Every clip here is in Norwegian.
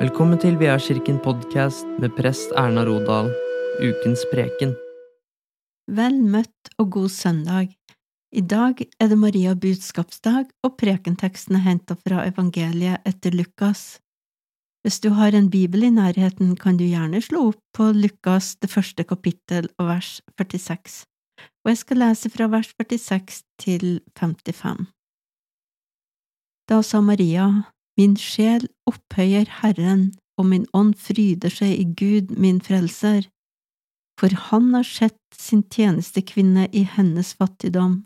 Velkommen til Vi er kirken podkast med prest Erna Rodal, ukens preken. Vel møtt og god søndag. I dag er det Maria budskapsdag, og prekenteksten er henta fra evangeliet etter Lukas. Hvis du har en bibel i nærheten, kan du gjerne slå opp på Lukas det første kapittel og vers 46, og jeg skal lese fra vers 46 til 55. Da sa Maria, Min sjel opphøyer Herren, og min ånd fryder seg i Gud min frelser, for han har sett sin tjenestekvinne i hennes fattigdom.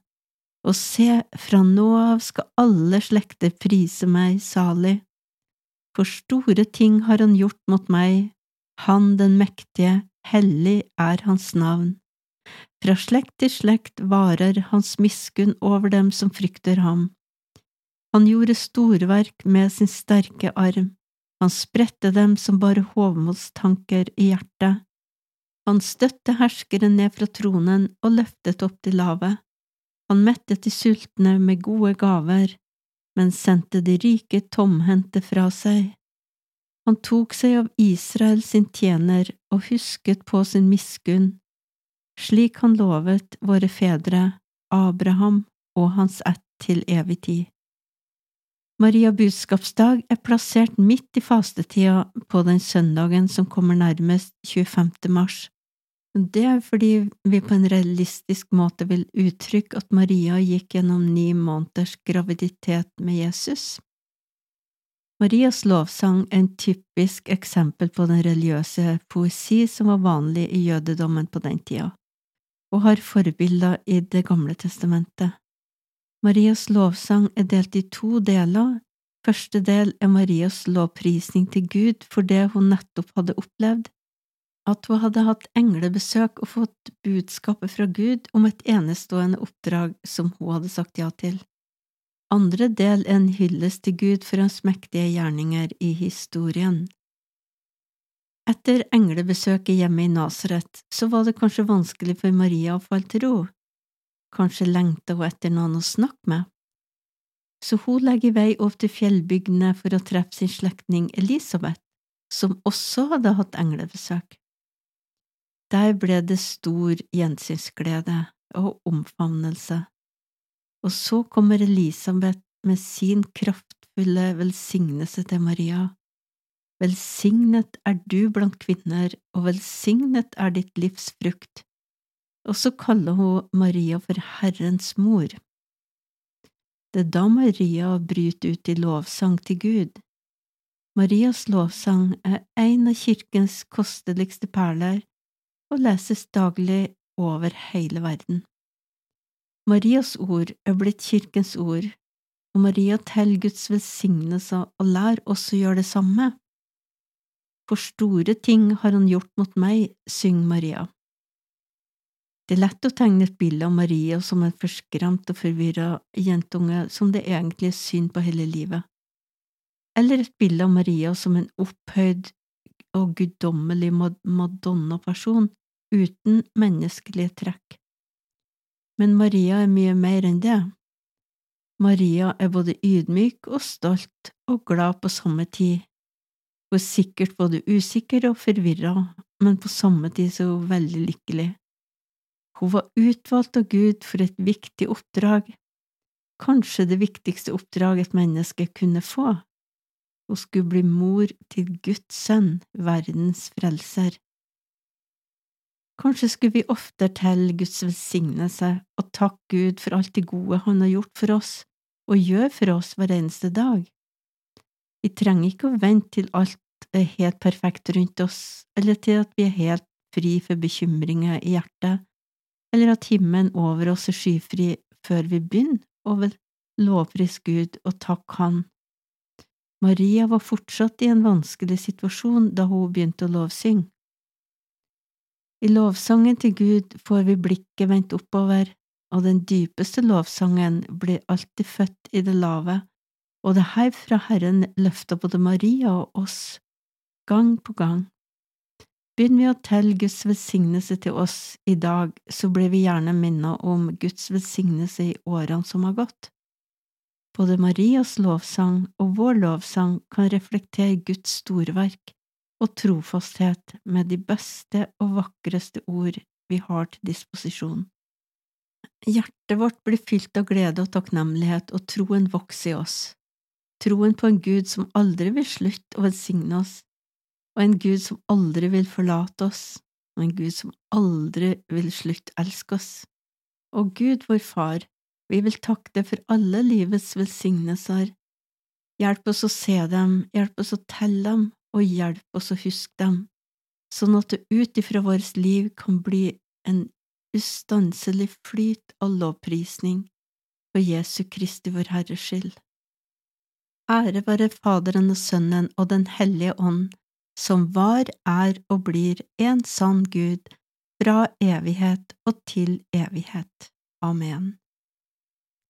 Og se, fra nå av skal alle slekter prise meg salig. For store ting har han gjort mot meg, han den mektige, hellig er hans navn. Fra slekt til slekt varer hans miskunn over dem som frykter ham. Han gjorde storverk med sin sterke arm, han spredte dem som bare hovmodstanker i hjertet. Han støtte herskeren ned fra tronen og løftet opp til lavet. Han mettet de sultne med gode gaver, men sendte de rike tomhendte fra seg. Han tok seg av Israel sin tjener og husket på sin miskunn, slik han lovet våre fedre, Abraham og hans ett til evig tid. Maria budskapsdag er plassert midt i fastetida på den søndagen som kommer nærmest 25. mars. Det er fordi vi på en realistisk måte vil uttrykke at Maria gikk gjennom ni måneders graviditet med Jesus. Marias lovsang er en typisk eksempel på den religiøse poesi som var vanlig i jødedommen på den tida, og har forbilder i Det gamle testamentet. Marias lovsang er delt i to deler. Første del er Marias lovprisning til Gud for det hun nettopp hadde opplevd, at hun hadde hatt englebesøk og fått budskapet fra Gud om et enestående oppdrag som hun hadde sagt ja til. Andre del er en hyllest til Gud for hans mektige gjerninger i historien. Etter englebesøket hjemme i Nasaret så var det kanskje vanskelig for Maria å falle til ro. Kanskje lengta hun etter noen å snakke med? Så hun legger vei over til fjellbygdene for å treffe sin slektning Elisabeth, som også hadde hatt englebesøk. Der ble det stor gjensynsglede og omfavnelse, og så kommer Elisabeth med sin kraftfulle velsignelse til Maria. Velsignet er du blant kvinner, og velsignet er ditt livs frukt og så kaller hun Maria for Herrens mor. Det er da Maria bryter ut i lovsang til Gud. Marias lovsang er en av kirkens kosteligste perler og leses daglig over hele verden. Marias ord er blitt kirkens ord, og Maria teller Guds velsignelser og lærer oss å gjøre det samme. For store ting har han gjort mot meg, synger Maria. Det er lett å tegne et bilde av Maria som en forskremt og forvirra jentunge som det egentlig er synd på hele livet, eller et bilde av Maria som en opphøyd og guddommelig madonna-person uten menneskelige trekk. Men Maria er mye mer enn det. Maria er både ydmyk og stolt og glad på samme tid. Hun er sikkert både usikker og forvirra, men på samme tid så veldig lykkelig. Hun var utvalgt av Gud for et viktig oppdrag, kanskje det viktigste oppdrag et menneske kunne få. Hun skulle bli mor til Guds sønn, verdens frelser. Kanskje skulle vi oftere telle Guds velsignelse og takke Gud for alt det gode Han har gjort for oss og gjør for oss hver eneste dag. Vi trenger ikke å vente til alt er helt perfekt rundt oss, eller til at vi er helt fri for bekymringer i hjertet eller at himmelen over oss er skyfri før vi begynner over lovfrisk Gud og takk Han. Maria var fortsatt i en vanskelig situasjon da hun begynte å lovsynge. I lovsangen til Gud får vi blikket vendt oppover, og den dypeste lovsangen blir alltid født i det lave, og det her fra Herren løfter både Maria og oss, gang på gang. Begynner vi å telle Guds velsignelse til oss i dag, så blir vi gjerne minnet om Guds velsignelse i årene som har gått. Både Marias lovsang og vår lovsang kan reflektere Guds storverk og trofasthet med de beste og vakreste ord vi har til disposisjon. Hjertet vårt blir fylt av glede og takknemlighet, og troen vokser i oss. Troen på en Gud som aldri vil slutte å velsigne oss, og en Gud som aldri vil forlate oss, og en Gud som aldri vil slutte elske oss. Og Gud, vår Far, vi vil takke deg for alle livets velsignelser. Hjelp oss å se dem, hjelp oss å telle dem, og hjelp oss å huske dem, sånn at det ut ifra vårt liv kan bli en ustanselig flyt av lovprisning for Jesu Kristi vår Herres skyld. Ære være Faderen og Sønnen og Den hellige ånd, som var, er og blir en sann Gud, fra evighet og til evighet. Amen.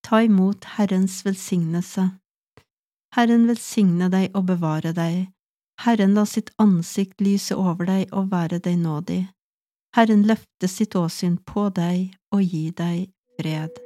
Ta imot Herrens velsignelse. Herren velsigne deg og bevare deg. Herren la sitt ansikt lyse over deg og være deg nådig. Herren løfte sitt åsyn på deg og gi deg fred.